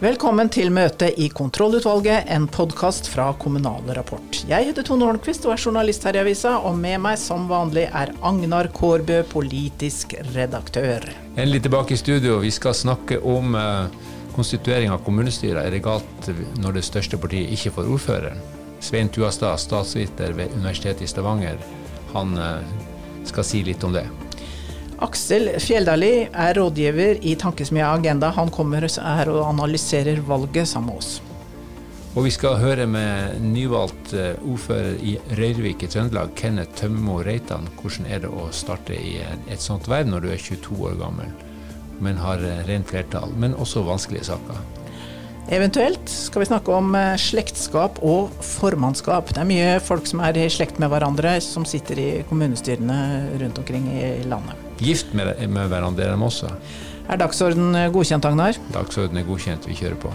Velkommen til møte i Kontrollutvalget, en podkast fra Kommunal Rapport. Jeg heter Tone Holmquist og er journalist her i avisa, og med meg som vanlig er Agnar Kårbø, politisk redaktør. Endelig tilbake i studio. Vi skal snakke om uh, konstituering av kommunestyrer. Er det galt når det største partiet ikke får ordføreren? Svein Tuastad, statsviter ved Universitetet i Stavanger, han uh, skal si litt om det. Aksel Fjelldali er rådgiver i Tankesmia Agenda. Han kommer her og analyserer valget sammen med oss. Og vi skal høre med nyvalgt eh, ordfører i Røyrvik i Trøndelag, Kenneth Tømmo Reitan. Hvordan er det å starte i et sånt verv når du er 22 år gammel, men har eh, rent flertall, men også vanskelige saker? Eventuelt skal vi snakke om eh, slektskap og formannskap. Det er mye folk som er i slekt med hverandre, som sitter i kommunestyrene rundt omkring i landet. Gift med, med hverandre dem også. Er dagsorden godkjent, Agnar? Dagsorden er godkjent, vi kjører på.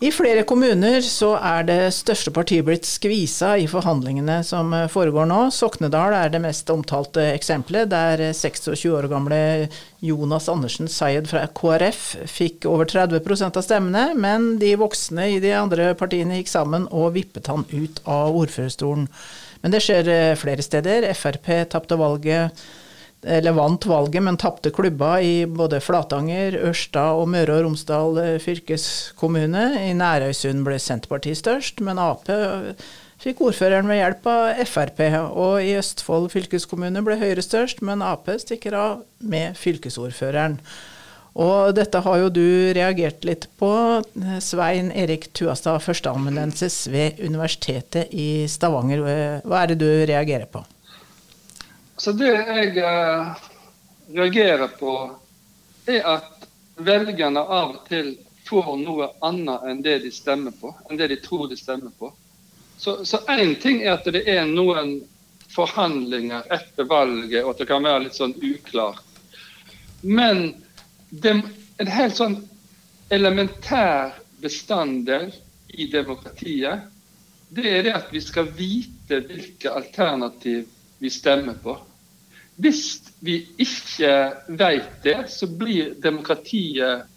I flere kommuner så er det største partiet blitt skvisa i forhandlingene som foregår nå. Soknedal er det mest omtalte eksempelet, der 26 år gamle Jonas Andersen Sayed fra KrF fikk over 30% av stemmene, men de voksne i de andre partiene gikk sammen og vippet han ut av ordførerstolen. Men det skjer flere steder. Frp tapte valget eller vant valget, men tapte klubba i både Flatanger, Ørsta og Møre og Romsdal eh, fylkeskommune. I Nærøysund ble Senterpartiet størst, men Ap fikk ordføreren ved hjelp av Frp. Og i Østfold fylkeskommune ble Høyre størst, men Ap stikker av med fylkesordføreren. Og dette har jo du reagert litt på, Svein Erik Tuastad, førsteamanuensis ved Universitetet i Stavanger. Hva er det du reagerer på? Så det jeg uh, reagerer på, er at velgerne av og til får noe annet enn det de stemmer på, enn det de tror de stemmer på. Så én ting er at det er noen forhandlinger etter valget, og at det kan være litt sånn uklart. Men det, en helt sånn elementær bestanddel i demokratiet, det er det at vi skal vite hvilke alternativ vi stemmer på. Hvis vi ikke vet det, så blir demokratiet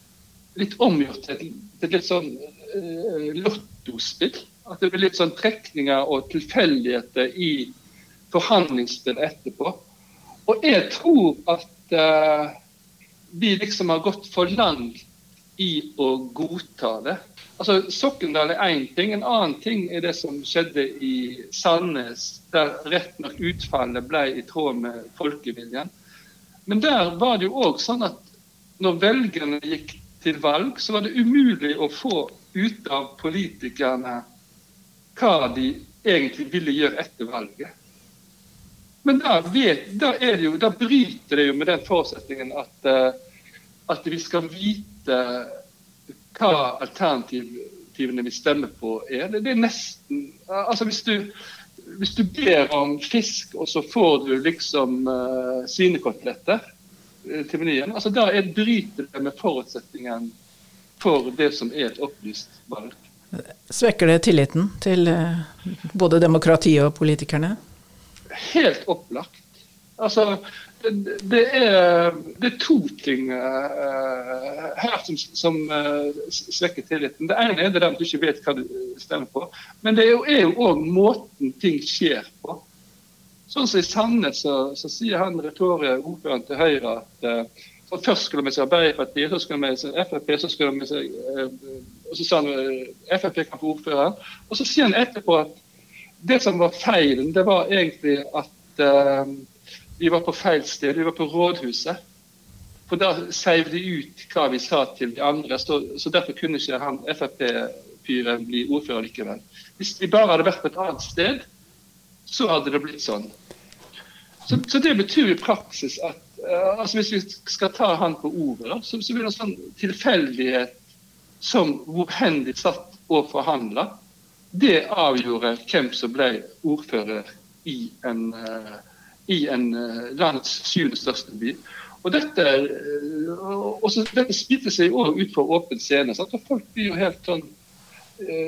litt omgjort til et litt sånn uh, lottospill. At det blir litt sånn trekninger og tilfeldigheter i forhandlingsspill etterpå. Og jeg tror at uh, vi liksom har gått for langt i å godta det. Altså, Sokndal er én ting. En annen ting er det som skjedde i Sandnes, der rett nok utfallet ble i tråd med folkeviljen. Men der var det jo òg sånn at når velgerne gikk til valg, så var det umulig å få ut av politikerne hva de egentlig ville gjøre etter valget. Men da, vet, da, jo, da bryter det jo med den forutsetningen at, uh, at vi skal vite hva alternativene vi stemmer på er. Det, det er nesten Altså hvis du, hvis du, ber om fisk, og så får du liksom uh, svinekoteletter uh, til menyen, altså da er, bryter det med forutsetningen for det som er et opplyst valg. Svekker det tilliten til uh, både demokratiet og politikerne? Helt opplagt. Altså, det er, det er, to ting uh, her som, som uh, svekker tilliten. Det ene er det at du ikke vet hva du stemmer på. Men det er jo òg måten ting skjer på. Sånn som I Sandnes så, så sier han retoriet ordføreren til Høyre, at uh, først skulle vi se Arbeiderpartiet, så skulle vi se Frp, så skulle vi se og så sa han Frp kan få ordføreren. Og så sier han etterpå at det som var feilen, det var egentlig at vi var på feil sted, vi var på rådhuset. For da seiv de ut hva vi sa til de andre, så, så derfor kunne ikke han Frp-fyren bli ordfører likevel. Hvis vi bare hadde vært på et annet sted, så hadde det blitt sånn. Så, så det betyr i praksis at uh, altså hvis vi skal ta han på ordet, da, så, så blir det en sånn tilfeldighet som hvor hen de satt og forhandla. Det avgjorde hvem som ble ordfører i en uh, i en uh, landets syvende største by. Og dette, uh, også, dette spiller seg òg ut på åpen scene. Sant? Og folk blir jo helt sånn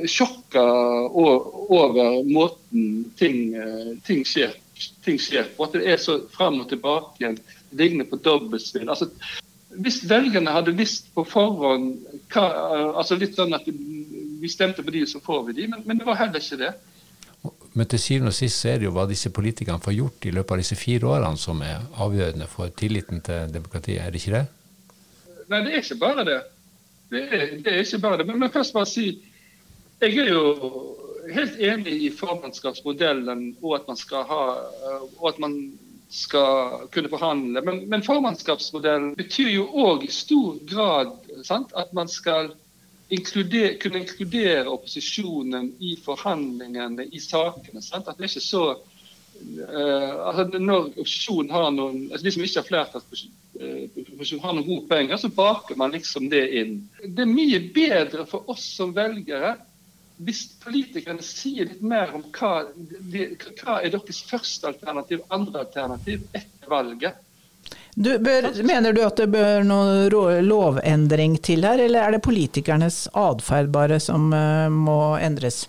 sjokka over måten ting, ting, skjer, ting skjer på. At det er så fram og tilbake igjen. lignende på dobbeltspill. Altså, hvis velgerne hadde visst på forhånd hva, altså litt sånn at vi stemte på de, så får vi de, men, men det var heller ikke det. Men til syvende og sist så er det jo hva disse politikerne får gjort i løpet av disse fire årene som er avgjørende for tilliten til demokratiet, er det ikke det? Nei, det er ikke bare det. Det er, det er ikke bare det. Men, men først bare si Jeg er jo helt enig i formannskapsmodellen og at man skal ha og at man skal kunne forhandle. Men, men formannskapsmodellen betyr jo òg i stor grad sant, at man skal inkludere, kunne inkludere opposisjonen i forhandlingene, i sakene. Sant? At det er ikke så uh, altså Når opposisjonen har noen altså De som ikke har flertallsposisjon, har noen gode penger, så baker man liksom det inn. Det er mye bedre for oss som velgere hvis politikerne sier litt mer om hva, hva er deres første alternativ, andre alternativ etter valget. Du bør, mener du at det bør noen lovendring til her, eller er det politikernes atferd bare som uh, må endres?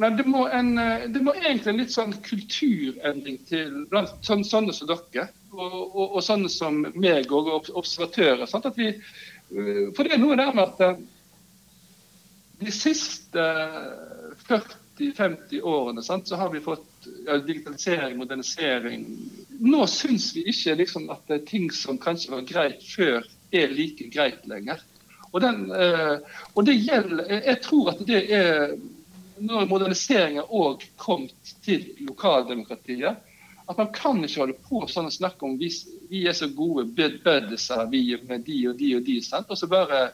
Nei, det må, en, eh, det må, egentlig en litt sånn kulturendring til blant sånn, sånne som dere. Og, og, og, sånne som meg og observatører. Sant? At vi, eh, for det er noe der med at de siste 40-50 årene sant, så har vi fått ja, digitalisering, modernisering, nå syns vi ikke liksom, at ting som kanskje var greit før, er like greit lenger. Og, den, eh, og det gjelder Jeg tror at det er Når moderniseringen òg kom til lokaldemokratiet, at man kan ikke holde på sånn og snakke om vi, vi er så gode buddiser vi med de og de og de, sant? og så bare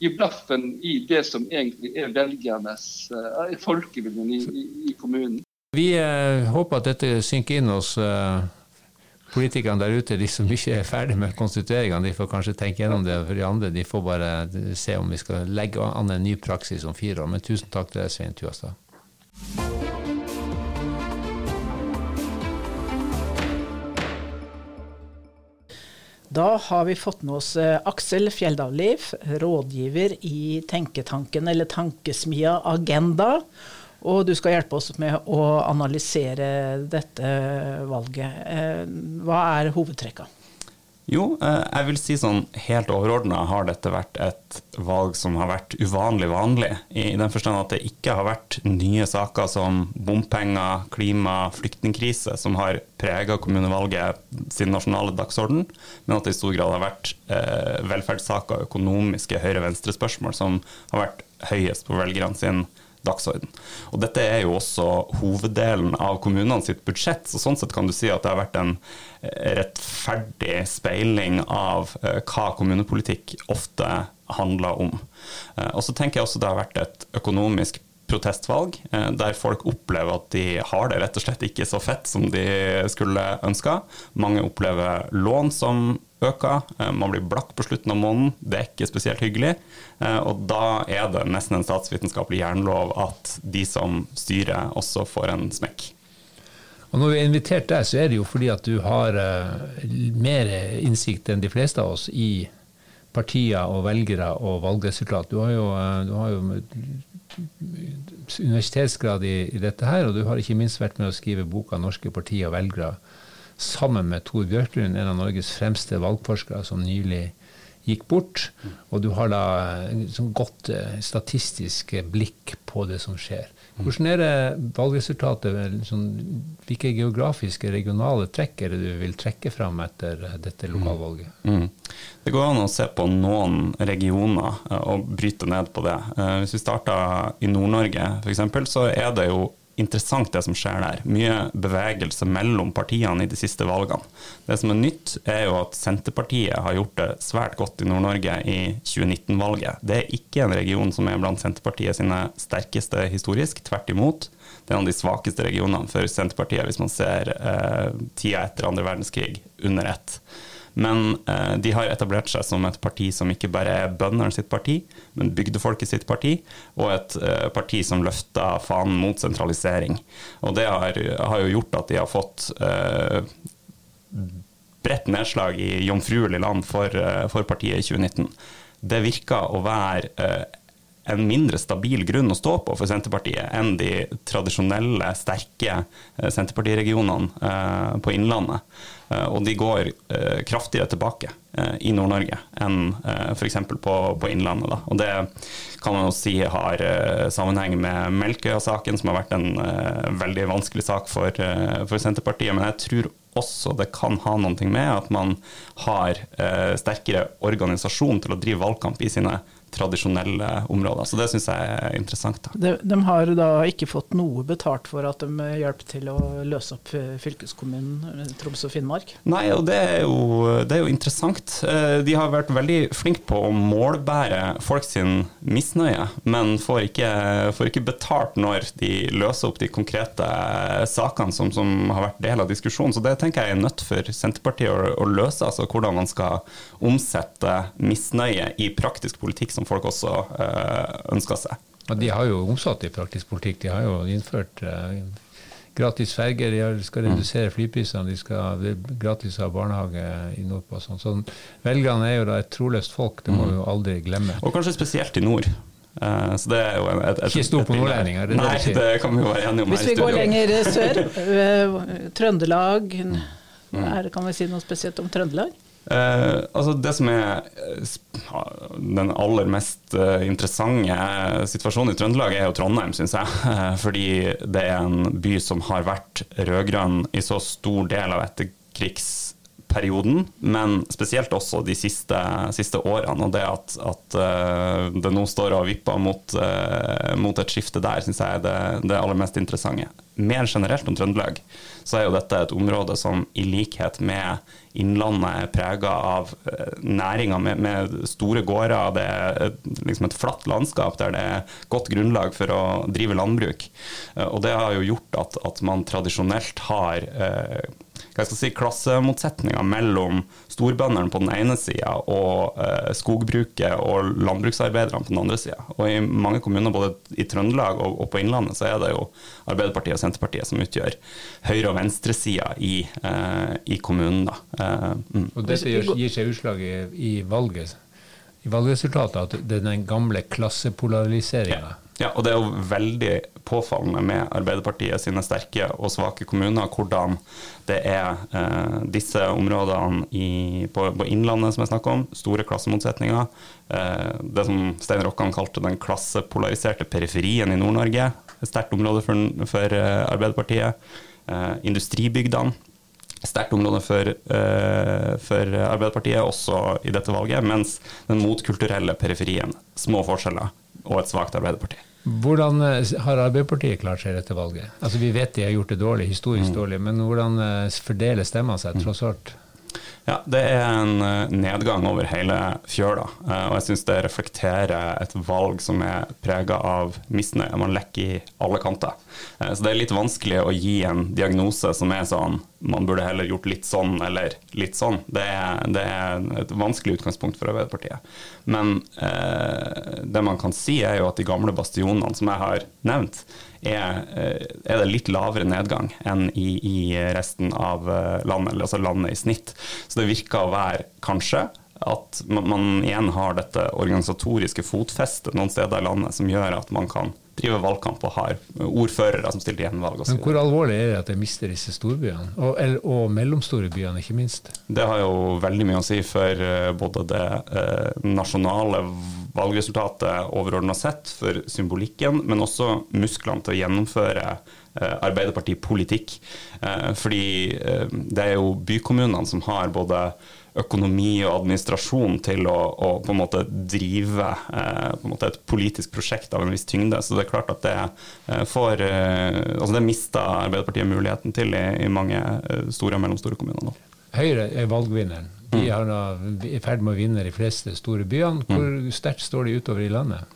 gi blaffen i det som egentlig er velgernes uh, folkeviljen i, i, i, kommunen. Vi uh, håper at dette synker inn hos uh politikerne der ute, de som ikke er ferdig med konstitueringene, de får kanskje tenke gjennom det. For de andre de får bare se om vi skal legge an en ny praksis om fire år. Men tusen takk til deg, Svein Tuastad. Da har vi fått med oss eh, Aksel Fjelldavliv, rådgiver i tenketanken eller tankesmia Agenda. Og du skal hjelpe oss med å analysere dette valget. Eh, hva er hovedtrekka? Jo, eh, jeg vil si sånn helt overordna har dette vært et valg som har vært uvanlig vanlig. I den forstand at det ikke har vært nye saker som bompenger, klima, flyktningkrise som har prega kommunevalget sin nasjonale dagsorden, men at det i stor grad har vært eh, velferdssaker, økonomiske høyre-venstre-spørsmål som har vært høyest på velgerne sin dagsorden. Og dette er jo også hoveddelen av kommunene sitt budsjett, så sånn sett kan du si at det har vært en eh, rettferdig speiling av eh, hva kommunepolitikk ofte handler om. Eh, og så tenker jeg også det har vært et økonomisk protestvalg, der folk opplever at de har det rett og slett ikke så fett som de skulle ønska. Mange opplever lån som øker. Eh, man blir blakk på slutten av måneden. Det er ikke spesielt hyggelig. Eh, og da er det nesten en statsvitenskapelig jernlov at de som styrer, også får en smekk. Og Når vi har invitert deg, så er det jo fordi at du har mer innsikt enn de fleste av oss i partier og velgere og valgresultat. Du har jo, uh, du har jo universitetsgrad i, i, dette her, og du har ikke minst vært med å skrive boka 'Norske partier og velgere' sammen med Tor Bjørklund, en av Norges fremste valgforskere, som nylig gikk bort. Og du har da sånn godt eh, statistisk blikk på det som skjer. Hvordan er det valgresultatet? Sånn, hvilke geografiske, regionale trekk er det du vil trekke fram etter dette lokalvalget? Mm. Mm. Det går an å se på noen regioner eh, og bryte ned på det. Hvis vi starter i Nord-Norge f.eks., så er det jo interessant det som skjer der. Mye bevegelse mellom partiene i de siste valgene. Det som er nytt, er jo at Senterpartiet har gjort det svært godt i Nord-Norge i 2019-valget. Det er ikke en region som er blant Senterpartiet sine sterkeste historisk, tvert imot. Det er en av de svakeste regionene for Senterpartiet hvis man ser eh, tida etter andre verdenskrig under ett. Men eh, de har etablert seg som et parti som ikke bare er bøndene sitt parti, men bygdefolket sitt parti, og et eh, parti som løfter fanen mot sentralisering. Og det har, har, jo gjort at de har fått eh, bredt nedslag i jomfruelig land for, eh, for, partiet i 2019. Det virker å være eh, en mindre stabil grunn å stå på for Senterpartiet enn de tradisjonelle, sterke eh, Senterpartiregionene på Innlandet. Eh, og de går kraftigere tilbake i Nord-Norge enn f.eks. På, på Innlandet. Da. Og det kan man jo si har sammenheng med Melkøya-saken, som har vært en veldig vanskelig sak for, for Senterpartiet. Men jeg tror også det kan ha noe med at man har sterkere organisasjon til å drive valgkamp i sine tradisjonelle områder. Så det syns jeg er interessant. De, de, har da ikke fått noe betalt for at de hjelper til å løse opp fylkeskommunen eh, Troms og Finnmark? Nei, og det er, jo, det er jo interessant. Eh, de har vært veldig flinke på å målbære folk sin misnøye, men får ikke, får ikke betalt når de løser opp de konkrete sakene som, som, har vært del av diskusjonen. Så det tenker jeg er nødt for Senterpartiet å, å løse, altså hvordan man skal omsette misnøye i praktisk politikk som folk også eh, ønsker seg. Og de har jo omsatt i praktisk politikk. De har jo innført eh, gratis ferger, de skal mm. redusere flyprisene, de skal gratis ha barnehage i nordpå. Sånn. Så velgerne er jo da et troløst folk, det må vi jo aldri glemme. Og kanskje spesielt i nord. Uh, så det er jo et, et, Ikke stor på nordlendinger? Nei, det kan vi jo være enige om Hvis vi går lenger sør, Trøndelag, mm. er, kan vi si noe spesielt om Trøndelag? Eh, altså det som er eh, den aller mest eh, interessante situasjonen i Trøndelag, er jo Trondheim, syns jeg. Eh, fordi det er en by som har vært rød-grønn i så stor del av etterkrigsperioden, men spesielt også de siste, siste årene. Og det at, at uh, det nå står og vipper mot, uh, mot et skifte der, syns jeg er det, det aller mest interessante. Mer generelt om Trøndelag, så er jo dette et område som i likhet med Innlandet er prega av eh, næringer med, med, store gårder. Det er liksom et flatt landskap der det er godt grunnlag for å drive landbruk. Eh, og det har jo gjort at, at man tradisjonelt har hva jeg skal si, klassemotsetninger mellom storbøndene på den ene sida og eh, skogbruket og landbruksarbeiderne på den andre sida. Og i mange kommuner, både i Trøndelag og, og, på Innlandet, så er det jo Arbeiderpartiet og Senterpartiet som utgjør høyre- og venstresida i, eh, i kommunen. Da. Eh, mm. Og dette gir seg utslag i, i valget? i valgresultatet at det er den gamle klassepolariseringa. Ja. Ja, og det er jo veldig påfallende med Arbeiderpartiet sine sterke og svake kommuner, hvordan det er eh, disse områdene i, på, på, Innlandet som jeg snakker om, store klassemotsetninger. Eh, det som Stein Rokkan kalte den klassepolariserte periferien i Nord-Norge, et sterkt område for, for eh, Arbeiderpartiet. Eh, industribygdene sterkt område for, uh, for, Arbeiderpartiet, også i dette valget. Mens den motkulturelle periferien, små forskjeller, og et svakt Arbeiderparti. Hvordan eh, har Arbeiderpartiet klart seg etter valget? Altså Vi vet de har gjort det dårlig, historisk mm. dårlig, men hvordan eh, fordeler stemmene seg tross alt? Ja, Det er en eh, nedgang over hele fjøla, eh, og jeg syns det reflekterer et valg som er prega av misnøye. Man lekker i alle kanter. Eh, så det er litt vanskelig å gi en diagnose som er sånn man burde heller gjort litt sånn eller litt sånn. Det er, det er et vanskelig utgangspunkt for Arbeiderpartiet. Men eh, det man kan si, er jo at de gamle bastionene som jeg har nevnt, er, eh, er, det litt lavere nedgang enn i, i resten av landet, landet, altså landet i snitt. Så det virker å være kanskje at man, man igjen har dette organisatoriske fotfestet noen steder i landet som gjør at man kan driver valgkamp og har ordførere som stiller gjenvalg. Men hvor alvorlig er det at jeg mister disse storbyene, og, og, mellomstore byene ikke minst? Det har jo veldig mye å si for eh, både det eh, nasjonale valgresultatet overordna sett, for symbolikken, men også musklene til å gjennomføre eh, Arbeiderpartipolitikk. Eh, fordi det er jo bykommunene som har både økonomi og administrasjon til å, å på en måte drive eh, på en måte et politisk prosjekt av en viss tyngde. Så det er klart at det eh, får eh, altså det mista Arbeiderpartiet muligheten til i, i mange eh, store og mellomstore kommuner nå. Høyre er valgvinneren. De mm. er i ferd med å vinne de fleste store byene. Hvor mm. sterkt står de utover i landet?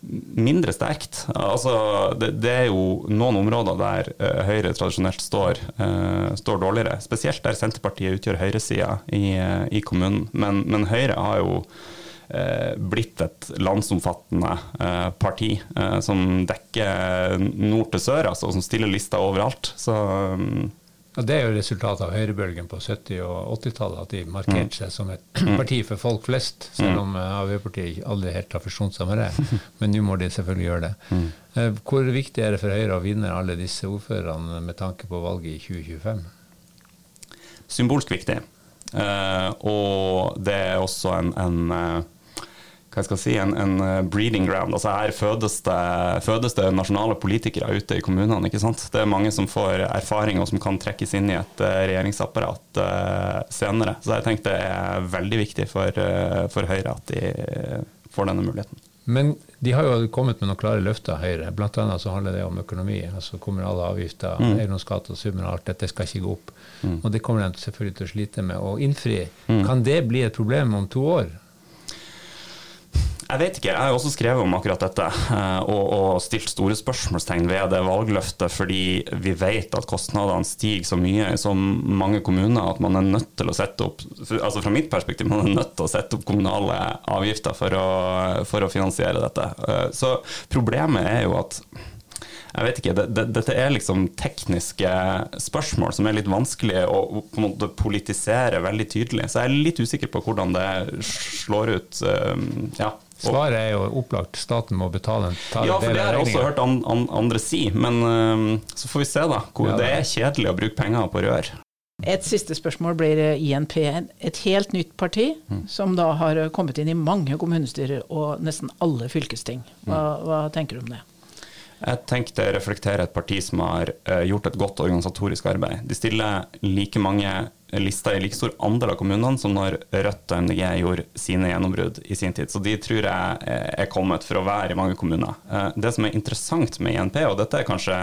Mindre sterkt. Altså, det, det, er jo noen områder der uh, Høyre tradisjonelt står, uh, står, dårligere. Spesielt der Senterpartiet utgjør høyresida i, uh, i kommunen. Men, men, Høyre har jo blitt et landsomfattende parti som dekker nord til sør, altså, som stiller lister overalt. Så um, Ja, Det er jo resultatet av høyrebølgen på 70- og 80-tallet, at de markerte seg som et parti for folk flest, selv om eh, Arbeiderpartiet aldri helt har forsont seg med det. Men nå må de selvfølgelig gjøre det. Eh, Hvor viktig er det for Høyre å vinne alle disse ordførerne med tanke på valget i 2025? Symbolsk viktig. Eh, og det er også en, en hva jeg skal si, en, en eh, breeding ground. Altså Her fødes det, fødes det nasjonale politikere ute i kommunene. ikke sant? Det er mange som får erfaring og som kan trekkes inn i et uh, regjeringsapparat uh, senere. Så jeg tenker det er veldig viktig for, uh, for Høyre at de får denne muligheten. Men de har jo kommet med noen klare løfter, Høyre. Blant annet så handler det om økonomi. altså Kommunale avgifter, mm. eiendomsskatt og summen av alt dette skal ikke gå opp. Mm. Og det kommer de selvfølgelig til å slite med å innfri. Mm. Kan det bli et problem om to år? Jeg vet ikke. Jeg har også skrevet om akkurat dette eh, og, og stilt store spørsmålstegn ved det valgløftet, fordi vi vet at kostnadene stiger så mye i så mange kommuner at man er nødt til å sette opp altså fra mitt perspektiv, man er nødt til å sette opp kommunale avgifter for å, for å finansiere dette. Eh, så problemet er jo at jeg vet ikke, det, det, Dette er liksom tekniske spørsmål som er litt vanskelig å på en måte politisere veldig tydelig. Så jeg er litt usikker på hvordan det slår ut. Eh, ja. Svaret er jo opplagt, staten må betale. ja, for det har jeg også hørt an, an, andre si, men um, så får vi se, da. Hvor ja, det er kjedelig å bruke penger på rør. Et siste spørsmål blir INP et helt nytt parti, mm. som da har kommet inn i mange kommunestyrer og nesten alle fylkesting. Hva, mm. hva tenker du om det? Jeg tenkte å reflektere et parti som har uh, gjort et godt organisatorisk arbeid. De stiller like mange lista i like stor andel av kommunene som når Rødt og MDG gjorde sine gjennombrudd i sin tid. Så de tror jeg er kommet for å være i mange kommuner. Eh, det som er interessant med INP, og dette er kanskje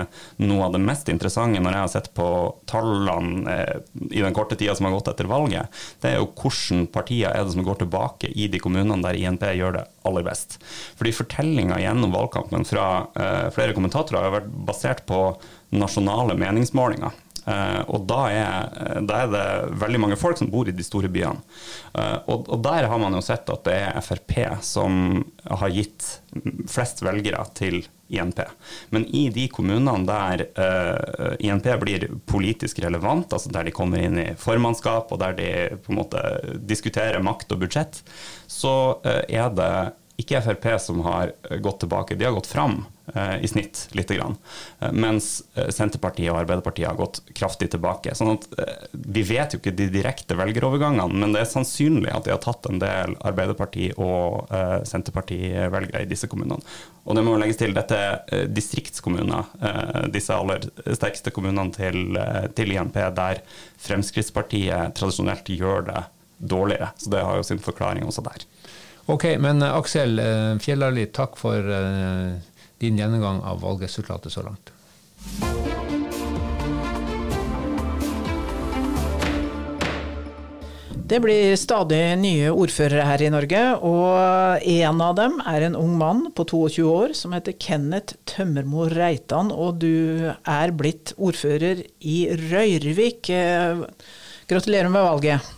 noe av det mest interessante når jeg har sett på tallene eh, i den korte tida som har gått etter valget, det er jo hvilke partier er det som går tilbake i de kommunene der INP gjør det aller best. Fordi fortellinga gjennom valgkampen fra eh, flere kommentatorer har vært basert på nasjonale meningsmålinger. Uh, og da er, da er, det veldig mange folk som bor i de store byene. Uh, og, og, der har man jo sett at det er Frp som har gitt flest velgere til INP. Men i de kommunene der eh, INP blir politisk relevant, altså der de kommer inn i formannskap og der de på en måte diskuterer makt og budsjett, så er det ikke Frp som har gått tilbake, de har gått fram eh, i snitt lite grann. Eh, mens eh, Senterpartiet og Arbeiderpartiet har gått kraftig tilbake. Sånn at Vi vet jo ikke de direkte velgerovergangene, men det er sannsynlig at de har tatt en del Arbeiderparti- og Senterparti-velgere i disse kommunene. Og det må legges til, dette er distriktskommuner, disse aller sterkeste kommunene til, til INP, der Fremskrittspartiet tradisjonelt gjør det dårligere. Så det har jo sin forklaring også der. Ok, men Aksel Fjellarli, takk for din gjennomgang av valgresultatet så langt. Det blir stadig nye ordførere her i Norge, og en av dem er en ung mann på 22 år som heter Kenneth Tømmermo Reitan, og du er blitt ordfører i Røyrvik. Gratulerer med valget.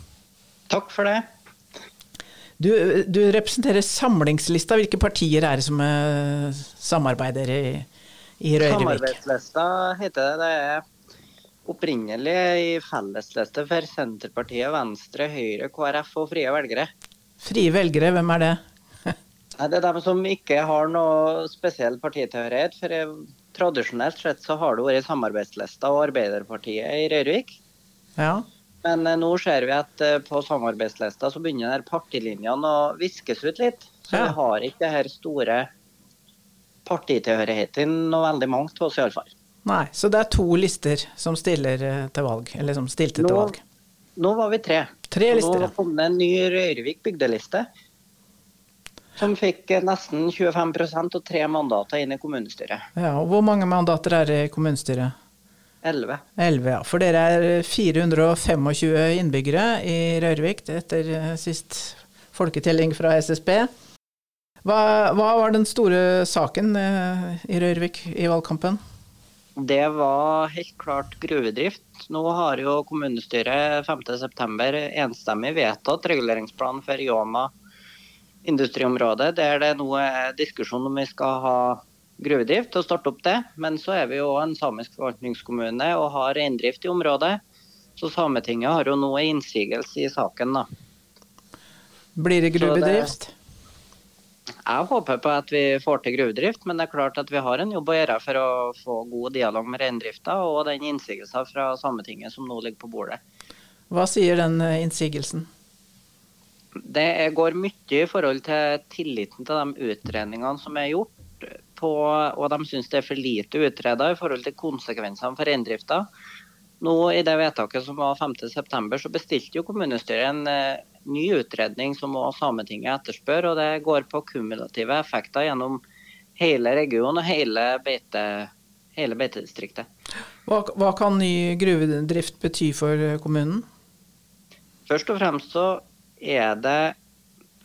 Takk for det. Du, du, representerer samlingslista. Hvilke partier er det som uh, samarbeider i, i Røyrevik? Samarbeidslista heter det. Det er opprinnelig i fellesliste for Senterpartiet, Venstre, Høyre, KrF og Frie velgere. Frie velgere, hvem er det? det er dem som ikke har noe spesiell partitilhørighet. For tradisjonelt sett så har det vært samarbeidslista og Arbeiderpartiet i Røyrvik. Ja. Men eh, nå ser vi at eh, på samarbeidslista så begynner partilinjene å viskes ut litt. Så vi har ikke det her store partitilhørigheten noe veldig mange av oss iallfall. Nei, så det er to lister som stiller eh, til valg, eller som stilte nå, til valg? Nå var vi tre. Tre lister. Nå kom det en ny Røyrvik bygdeliste. Som fikk nesten 25% og tre mandater inn i kommunestyret. Ja, og Hvor mange mandater er det i kommunestyret? 11. 11 ja. For dere er 425 innbyggere i Røyrvik etter eh, sist folketelling fra SSB. Hva, hva, var den store saken eh, i Røyrvik i valgkampen? Det var helt klart gruvedrift. Nå har jo kommunestyret 5.9 enstemmig vedtatt reguleringsplanen for Jåma industriområde, der det nå er diskusjon om vi skal ha gruvedrift og starte opp det. Men så er vi jo en samisk forvaltningskommune og har reindrift i området. Så Sametinget har jo nå innsigelse i saken. da. Blir det gruvedrift? Jeg håper på at vi får til gruvedrift, men det er klart at vi har en jobb å gjøre for å få god dialog med reindrifta og den innsigelsen fra Sametinget som nå ligger på bordet. Hva sier den eh, innsigelsen? Det går mye i forhold til tilliten til de utredningene som er gjort. På, og de syns det er for lite utreda i forhold til konsekvensene for reindrifta. Nå I det vedtaket som var 5.9, så bestilte jo kommunestyret en eh, ny utredning som også Sametinget etterspør. og Det går på kumulative effekter gjennom hele regionen og hele, beite, hele beitedistriktet. Hva, hva kan ny gruvedrift bety for kommunen? Først og fremst så er det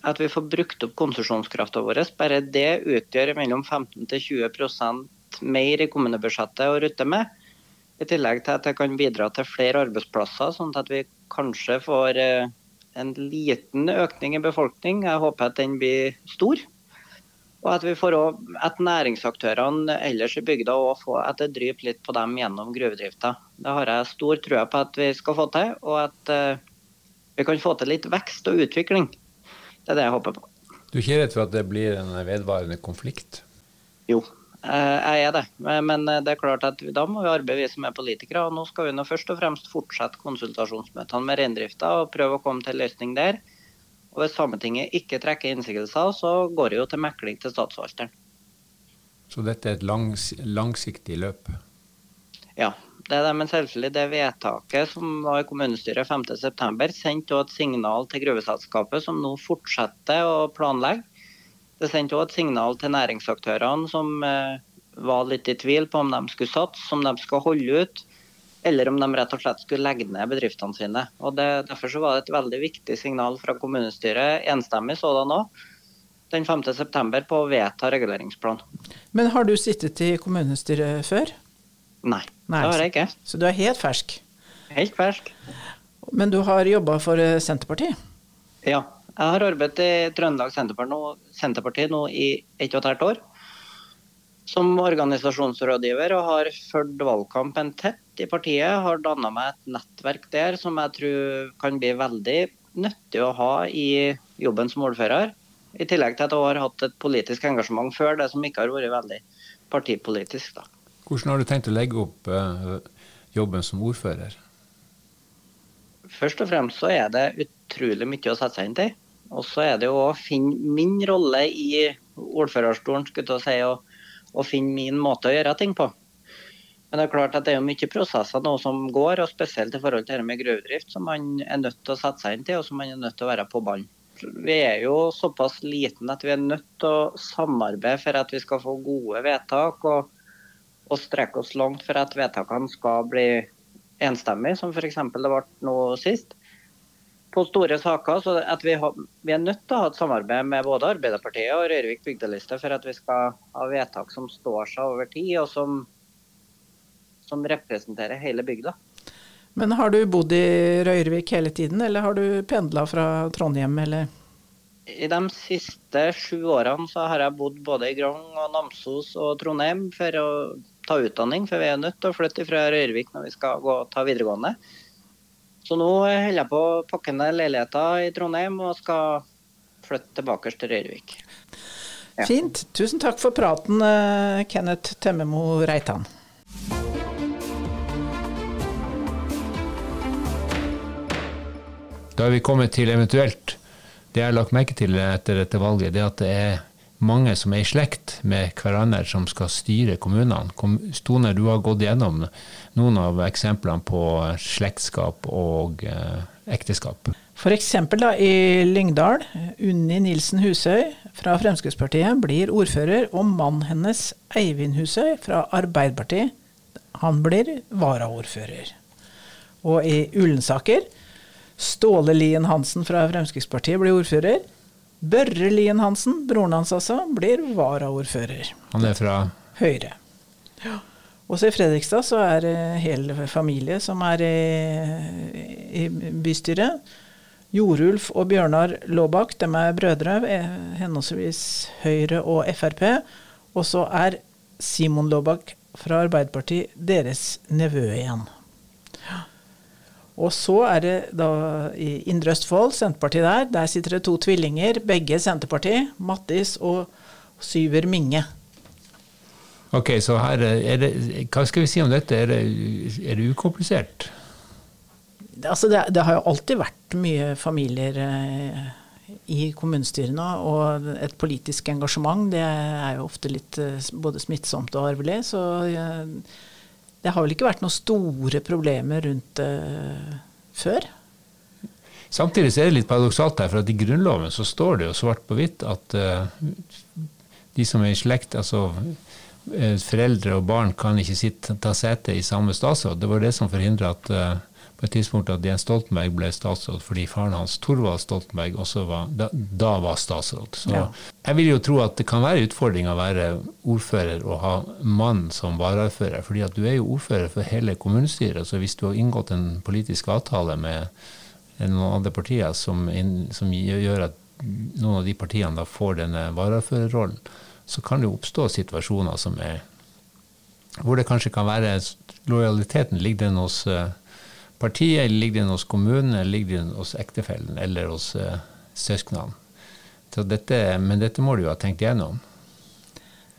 at vi får brukt opp konsesjonskrafta vår. Bare det utgjør mellom 15 20% mer i kommunebudsjettet å rutte med. I tillegg til at det kan bidra til flere arbeidsplasser, sånn at vi kanskje får eh, en liten økning i befolkning. Jeg håper at den blir stor. Og at vi får også, at næringsaktørene ellers i bygda òg får at det dryper litt på dem gjennom gruvedrifta. Det har jeg stor trua på at vi skal få til, og at uh, vi kan få til litt vekst og utvikling. Det er det jeg håper på. Du er ikke redd for at det blir en vedvarende konflikt? Jo, Eh, jeg er det. Men eh, det er klart at da må vi arbeide, vi som er politikere. og Nå skal vi nå først og fremst fortsette konsultasjonsmøtene med reindrifta og prøve å komme til løsning der. Og Hvis Sametinget ikke trekker innsigelser, så går det jo til mekling til statsforvalteren. Så dette er et langs, langsiktig løp? Ja, det er det. Men selvfølgelig det vedtaket som var i kommunestyret 5.9, sendte også et signal til gruveselskapet, som nå fortsetter å planlegge det sendte òg et signal til næringsaktørene som eh, var litt i tvil på om de skulle satse, om de skal holde ut, eller om de rett og slett skulle legge ned bedriftene sine. Og det, Derfor så var det et veldig viktig signal fra kommunestyret, enstemmig sådan òg, den 5.9. på å vedta reguleringsplan. Men har du sittet i kommunestyret før? Nei, Nei, det har jeg ikke. Så du er helt fersk? Helt fersk. Men du har jobba for eh, Senterpartiet? Ja, jeg har arbeidet i Trøndelag Senterparti nå i ett og et halvt år. Som organisasjonsrådgiver og har fulgt valgkampen tett i partiet. Har danna meg et nettverk der som jeg tror kan bli veldig nyttig å ha i jobben som ordfører. I tillegg til at jeg har hatt et politisk engasjement før det som ikke har vært veldig partipolitisk. Da. Hvordan har du tenkt å legge opp uh, jobben som ordfører? Først og fremst så er det utrolig mye å sette seg inn til. Og så er det jo å finne min rolle i ordførerstolen, skulle jeg si, og, og, finne min måte å gjøre ting på. Men det er klart at det er mye prosesser nå som går, og spesielt i forhold til det med gruvedrift, som man er nødt til å sette seg inn til, og som man er nødt til å være på ballen. Vi er jo såpass liten at vi er nødt til å samarbeide for at vi skal få gode vedtak, og, og strekke oss langt for at vedtakene skal bli enstemmige, som f.eks. det ble nå sist på store saker. så at vi, har, vi, er nødt til å ha et samarbeid med både Arbeiderpartiet og Røyrvik bygdeliste for at vi skal ha vedtak som står seg over tid, og som, som representerer hele bygda. Men har du bodd i Røyrvik hele tiden, eller har du pendla fra Trondheim, eller? I de siste sju årene så har jeg bodd både i Grong og Namsos og Trondheim for å ta utdanning, for vi er nødt til å flytte fra Røyrvik når vi skal gå, ta videregående. Så nå holder jeg på å pakke ned leiligheter i Trondheim og skal flytte tilbake til Røyrvik. Ja. Fint. Tusen takk for praten, eh, Kenneth Temmemo Reitan. Da er vi kommet til eventuelt det jeg har lagt merke til etter dette valget, det er at det er mange som er i slekt med hverandre som skal styre kommunene. Stone, du har gått gjennom noen av eksemplene på slektskap og eh, ekteskap. F.eks. i Lyngdal. Unni Nilsen Husøy fra Fremskrittspartiet blir ordfører, og mannen hennes, Eivind Husøy fra Arbeiderpartiet, han blir varaordfører. Og i Ullensaker, Ståle Lien Hansen fra Fremskrittspartiet blir ordfører. Børre Lien Hansen, broren hans altså, blir varaordfører. Han er fra Høyre. Ja. Også i Fredrikstad så er det hele familie som er i, i bystyret. Jorulf og Bjørnar Laabak, de er brødre, henholdsvis Høyre og Frp. Og så er Simon Låbakk fra Arbeiderpartiet deres nevø igjen. Og så er det da i Indre Østfold, Senterpartiet der. Der sitter det to tvillinger, begge Senterpartiet. Mattis og Syver Minge. Ok, så her er det Hva skal vi si om dette? Er det, er det ukomplisert? Altså det, det, har jo alltid vært mye familier eh, i kommunestyrene, og et politisk engasjement det er jo ofte litt eh, både smittsomt og arvelig. Så eh, det har vel ikke vært noen store problemer rundt det uh, før. Samtidig er det litt paradoksalt her, for at i Grunnloven så står det jo svart på hvitt at uh, de som er i slekt, altså uh, foreldre og barn, kan ikke sitte, ta sete i samme statsråd. Det var det som forhindra at uh, på et tidspunkt at Jens Stoltenberg ble statsråd fordi faren hans, Torvald Stoltenberg, også var, da, da var statsråd. Så ja. Jeg vil jo tro at det kan være utfordring å være ordfører og ha mann som varaordfører, fordi at du er jo ordfører for hele kommunestyret. Så hvis du har inngått en politisk avtale med noen andre partier som, som gjør at noen av de partiene da får denne varaordførerrollen, så kan det jo oppstå situasjoner som er hvor det kanskje kan være lojaliteten ligger den hos uh, partiet, eller ligger den hos kommunen, ligger den hos ektefellen eller hos uh, søsknene. Dette, men dette må du jo ha tenkt igjennom.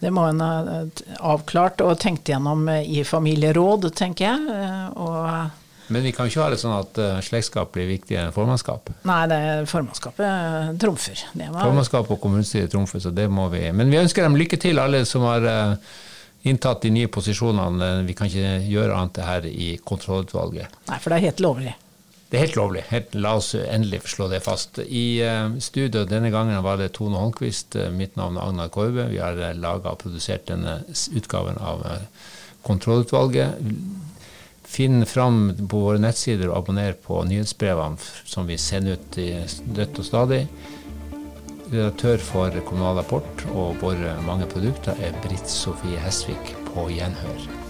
Det må en ha eh, avklart og tenkt gjennom eh, i familieråd, tenker jeg. Og men vi kan ikke ha det sånn at slektskap blir viktigere enn formannskap? Nei, det formannskapet trumfer. Formannskap og kommunestyre trumfer, så det må vi Men vi ønsker dem lykke til, alle som har inntatt de nye posisjonene. Vi kan ikke gjøre annet her i kontrollutvalget. Nei, for det er helt lovlig. Det er helt lovlig. Helt, la oss endelig slå det fast. I uh, studio denne gangen var det Tone Holmquist. Uh, mitt navn er Agnar Korbe. Vi har eh, laga og produsert denne utgaven av Kontrollutvalget. Finn fram på våre nettsider og abonner på nyhetsbrevene som vi sender ut i dødt og stadig. Redaktør for Kommunal Rapport og våre mange produkter er Britt Sofie Hesvik på gjenhør.